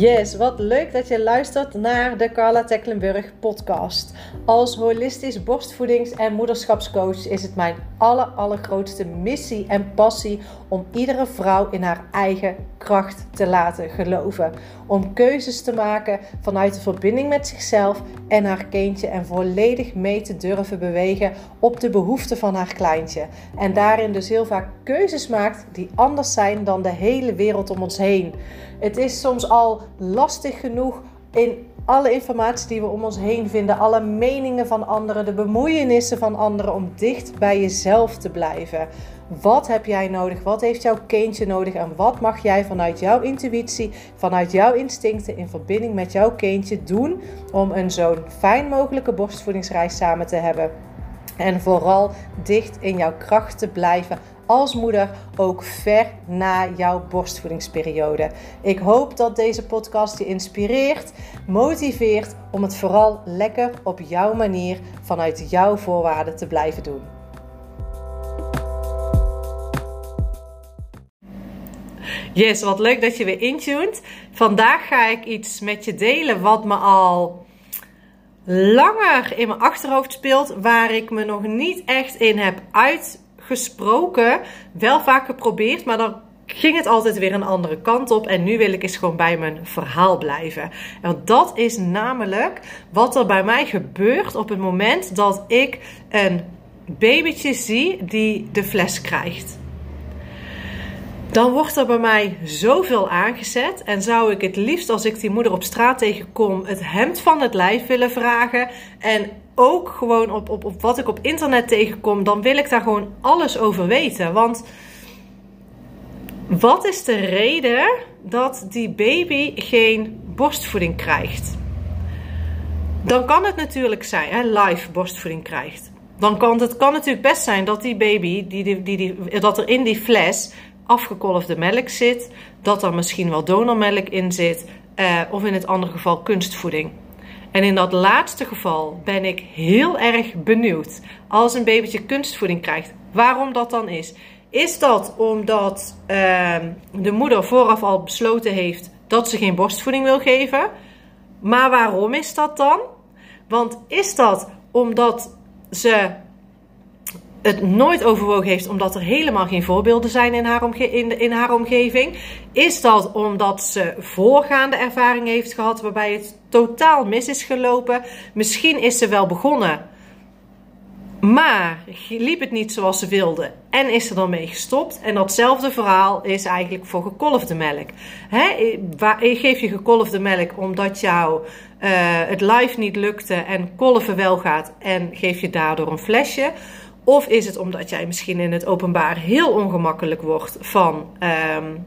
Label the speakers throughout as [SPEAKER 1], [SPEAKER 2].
[SPEAKER 1] Yes, wat leuk dat je luistert naar de Carla Tecklenburg podcast. Als holistisch borstvoedings- en moederschapscoach is het mijn aller, allergrootste missie en passie om iedere vrouw in haar eigen kracht te laten geloven. Om keuzes te maken vanuit de verbinding met zichzelf en haar kindje en volledig mee te durven bewegen op de behoeften van haar kleintje. En daarin dus heel vaak keuzes maakt die anders zijn dan de hele wereld om ons heen. Het is soms al lastig genoeg in alle informatie die we om ons heen vinden, alle meningen van anderen, de bemoeienissen van anderen, om dicht bij jezelf te blijven. Wat heb jij nodig? Wat heeft jouw kindje nodig? En wat mag jij vanuit jouw intuïtie, vanuit jouw instincten in verbinding met jouw kindje doen om een zo'n fijn mogelijke borstvoedingsreis samen te hebben? En vooral dicht in jouw kracht te blijven als moeder ook ver na jouw borstvoedingsperiode. Ik hoop dat deze podcast je inspireert, motiveert om het vooral lekker op jouw manier vanuit jouw voorwaarden te blijven doen. Yes, wat leuk dat je weer intuned. Vandaag ga ik iets met je delen wat me al langer in mijn achterhoofd speelt, waar ik me nog niet echt in heb uitgesproken. Wel vaak geprobeerd, maar dan ging het altijd weer een andere kant op. En nu wil ik eens gewoon bij mijn verhaal blijven. En dat is namelijk wat er bij mij gebeurt op het moment dat ik een babytje zie die de fles krijgt dan wordt er bij mij zoveel aangezet. En zou ik het liefst, als ik die moeder op straat tegenkom, het hemd van het lijf willen vragen. En ook gewoon op, op, op wat ik op internet tegenkom, dan wil ik daar gewoon alles over weten. Want wat is de reden dat die baby geen borstvoeding krijgt? Dan kan het natuurlijk zijn, hè, live borstvoeding krijgt. Dan kan het kan natuurlijk best zijn dat die baby, die, die, die, dat er in die fles afgekolfde melk zit, dat er misschien wel donormelk in zit, uh, of in het andere geval kunstvoeding. En in dat laatste geval ben ik heel erg benieuwd als een babytje kunstvoeding krijgt, waarom dat dan is. Is dat omdat uh, de moeder vooraf al besloten heeft dat ze geen borstvoeding wil geven? Maar waarom is dat dan? Want is dat omdat ze het nooit overwogen heeft omdat er helemaal geen voorbeelden zijn in haar, omge in, in haar omgeving? Is dat omdat ze voorgaande ervaring heeft gehad waarbij het totaal mis is gelopen? Misschien is ze wel begonnen, maar liep het niet zoals ze wilde en is er dan mee gestopt. En datzelfde verhaal is eigenlijk voor gekolfde melk. He, geef je gekolfde melk omdat jou uh, het live niet lukte en kolven wel gaat en geef je daardoor een flesje? Of is het omdat jij misschien in het openbaar heel ongemakkelijk wordt van, um,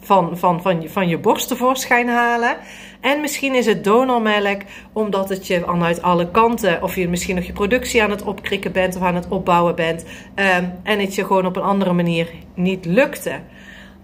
[SPEAKER 1] van, van, van, je, van je borst tevoorschijn halen. En misschien is het donormelk omdat het je vanuit alle kanten, of je misschien nog je productie aan het opkrikken bent of aan het opbouwen bent. Um, en het je gewoon op een andere manier niet lukte.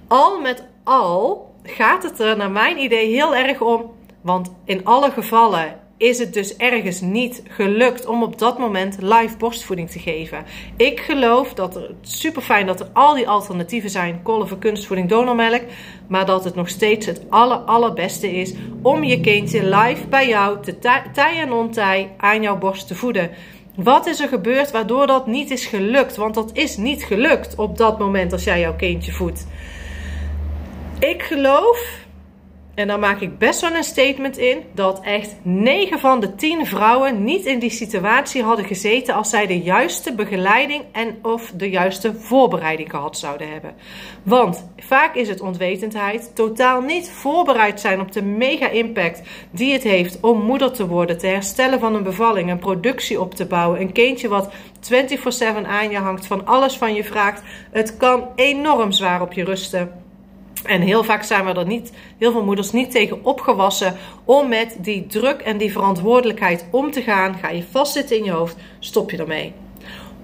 [SPEAKER 1] Al met al gaat het er naar mijn idee heel erg om. Want in alle gevallen is het dus ergens niet gelukt om op dat moment live borstvoeding te geven. Ik geloof dat er super fijn dat er al die alternatieven zijn, kolven, kunstvoeding, donormelk, maar dat het nog steeds het aller allerbeste is om je kindje live bij jou te tij en non-tij aan jouw borst te voeden. Wat is er gebeurd waardoor dat niet is gelukt? Want dat is niet gelukt op dat moment als jij jouw kindje voedt. Ik geloof en dan maak ik best wel een statement in dat echt 9 van de 10 vrouwen niet in die situatie hadden gezeten als zij de juiste begeleiding en of de juiste voorbereiding gehad zouden hebben. Want vaak is het onwetendheid, totaal niet voorbereid zijn op de mega impact die het heeft om moeder te worden, te herstellen van een bevalling, een productie op te bouwen, een kindje wat 24/7 aan je hangt, van alles van je vraagt. Het kan enorm zwaar op je rusten. En heel vaak zijn we er niet, heel veel moeders niet tegen opgewassen om met die druk en die verantwoordelijkheid om te gaan. Ga je vastzitten in je hoofd, stop je ermee.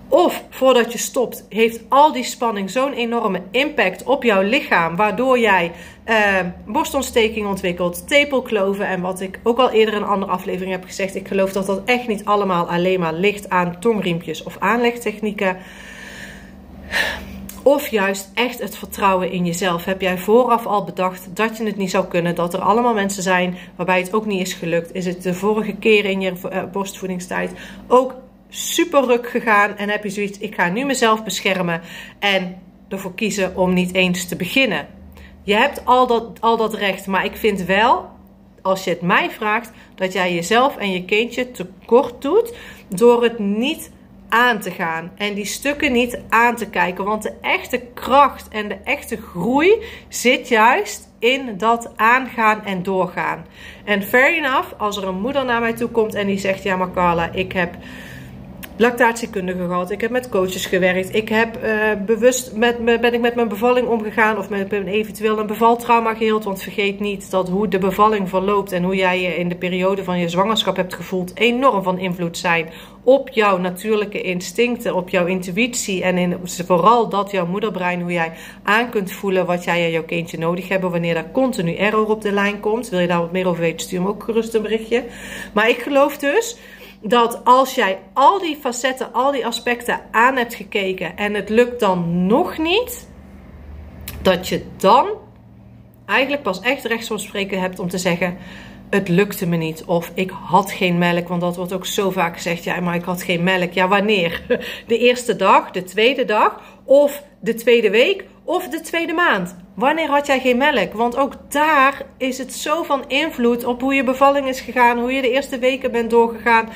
[SPEAKER 1] Of voordat je stopt, heeft al die spanning zo'n enorme impact op jouw lichaam, waardoor jij uh, borstontsteking ontwikkelt, tepelkloven en wat ik ook al eerder in een andere aflevering heb gezegd. Ik geloof dat dat echt niet allemaal alleen maar ligt aan tongriempjes of aanlegtechnieken Of juist echt het vertrouwen in jezelf. Heb jij vooraf al bedacht dat je het niet zou kunnen? Dat er allemaal mensen zijn waarbij het ook niet is gelukt? Is het de vorige keer in je eh, borstvoedingstijd ook super ruk gegaan? En heb je zoiets, ik ga nu mezelf beschermen en ervoor kiezen om niet eens te beginnen? Je hebt al dat, al dat recht, maar ik vind wel, als je het mij vraagt, dat jij jezelf en je kindje tekort doet door het niet aan te gaan en die stukken niet aan te kijken. Want de echte kracht en de echte groei zit juist in dat aangaan en doorgaan. En fair enough, als er een moeder naar mij toe komt en die zegt: Ja, maar Carla, ik heb lactatiekundige gehad. Ik heb met coaches gewerkt. Ik heb uh, bewust met, ben ik met mijn bevalling omgegaan of met eventueel een bevaltrauma geheeld. Want vergeet niet dat hoe de bevalling verloopt en hoe jij je in de periode van je zwangerschap hebt gevoeld enorm van invloed zijn op jouw natuurlijke instincten, op jouw intuïtie en in, vooral dat jouw moederbrein, hoe jij aan kunt voelen wat jij en jouw kindje nodig hebben wanneer daar continu error op de lijn komt. Wil je daar wat meer over weten, stuur me ook gerust een berichtje. Maar ik geloof dus dat als jij al die facetten, al die aspecten aan hebt gekeken en het lukt dan nog niet, dat je dan eigenlijk pas echt recht van spreken hebt om te zeggen: Het lukte me niet. Of ik had geen melk. Want dat wordt ook zo vaak gezegd: Ja, maar ik had geen melk. Ja, wanneer? De eerste dag, de tweede dag, of de tweede week, of de tweede maand. Wanneer had jij geen melk? Want ook daar is het zo van invloed op hoe je bevalling is gegaan, hoe je de eerste weken bent doorgegaan,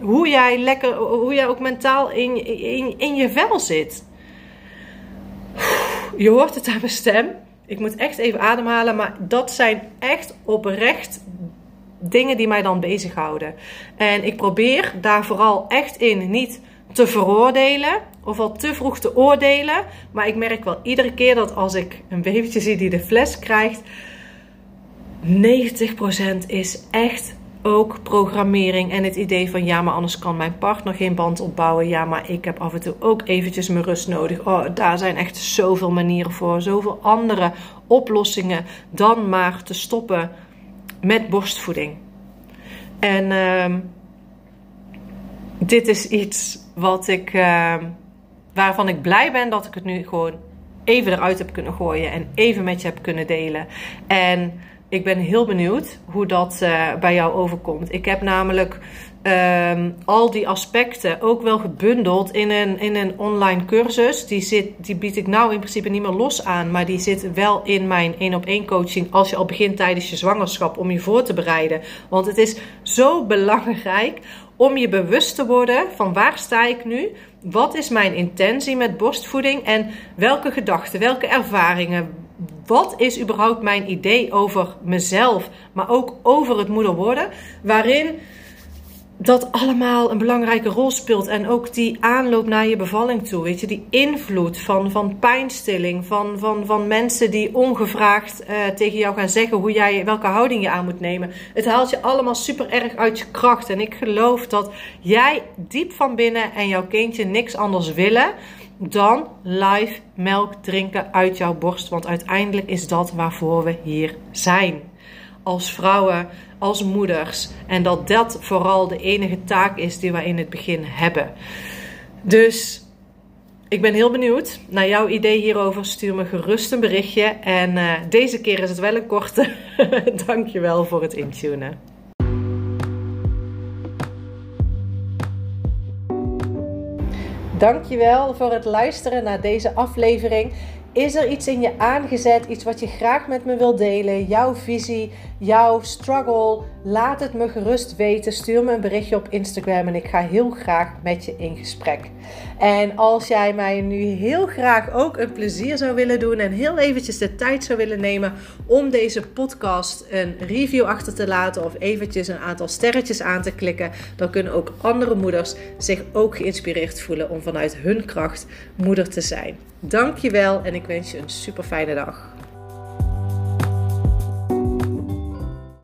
[SPEAKER 1] hoe jij lekker, hoe jij ook mentaal in, in, in je vel zit. Je hoort het aan mijn stem. Ik moet echt even ademhalen, maar dat zijn echt oprecht dingen die mij dan bezighouden. En ik probeer daar vooral echt in niet te veroordelen of al te vroeg te oordelen. Maar ik merk wel iedere keer dat als ik een babytje zie die de fles krijgt, 90% is echt ook programmering en het idee van ja, maar anders kan mijn partner geen band opbouwen. Ja, maar ik heb af en toe ook eventjes mijn rust nodig. Oh, daar zijn echt zoveel manieren voor, zoveel andere oplossingen dan maar te stoppen met borstvoeding. En uh, dit is iets wat ik, uh, waarvan ik blij ben dat ik het nu gewoon even eruit heb kunnen gooien en even met je heb kunnen delen. En ik ben heel benieuwd hoe dat uh, bij jou overkomt. Ik heb namelijk um, al die aspecten ook wel gebundeld in een, in een online cursus. Die, zit, die bied ik nou in principe niet meer los aan, maar die zit wel in mijn één op één coaching als je al begint tijdens je zwangerschap om je voor te bereiden. Want het is zo belangrijk om je bewust te worden van waar sta ik nu? Wat is mijn intentie met borstvoeding en welke gedachten, welke ervaringen, wat is überhaupt mijn idee over mezelf, maar ook over het moeder worden, waarin dat allemaal een belangrijke rol speelt. En ook die aanloop naar je bevalling toe. Weet je, die invloed van, van pijnstilling. Van, van, van mensen die ongevraagd uh, tegen jou gaan zeggen hoe jij, welke houding je aan moet nemen. Het haalt je allemaal super erg uit je kracht. En ik geloof dat jij diep van binnen en jouw kindje niks anders willen dan live melk drinken uit jouw borst. Want uiteindelijk is dat waarvoor we hier zijn. Als vrouwen, als moeders. En dat dat vooral de enige taak is die we in het begin hebben. Dus ik ben heel benieuwd naar jouw idee hierover. Stuur me gerust een berichtje. En uh, deze keer is het wel een korte. Dankjewel voor het intunen. Dankjewel voor het luisteren naar deze aflevering. Is er iets in je aangezet, iets wat je graag met me wilt delen? Jouw visie, jouw struggle? Laat het me gerust weten. Stuur me een berichtje op Instagram en ik ga heel graag met je in gesprek. En als jij mij nu heel graag ook een plezier zou willen doen en heel eventjes de tijd zou willen nemen om deze podcast een review achter te laten of eventjes een aantal sterretjes aan te klikken, dan kunnen ook andere moeders zich ook geïnspireerd voelen om vanuit hun kracht moeder te zijn. Dankjewel en ik wens je een super fijne dag.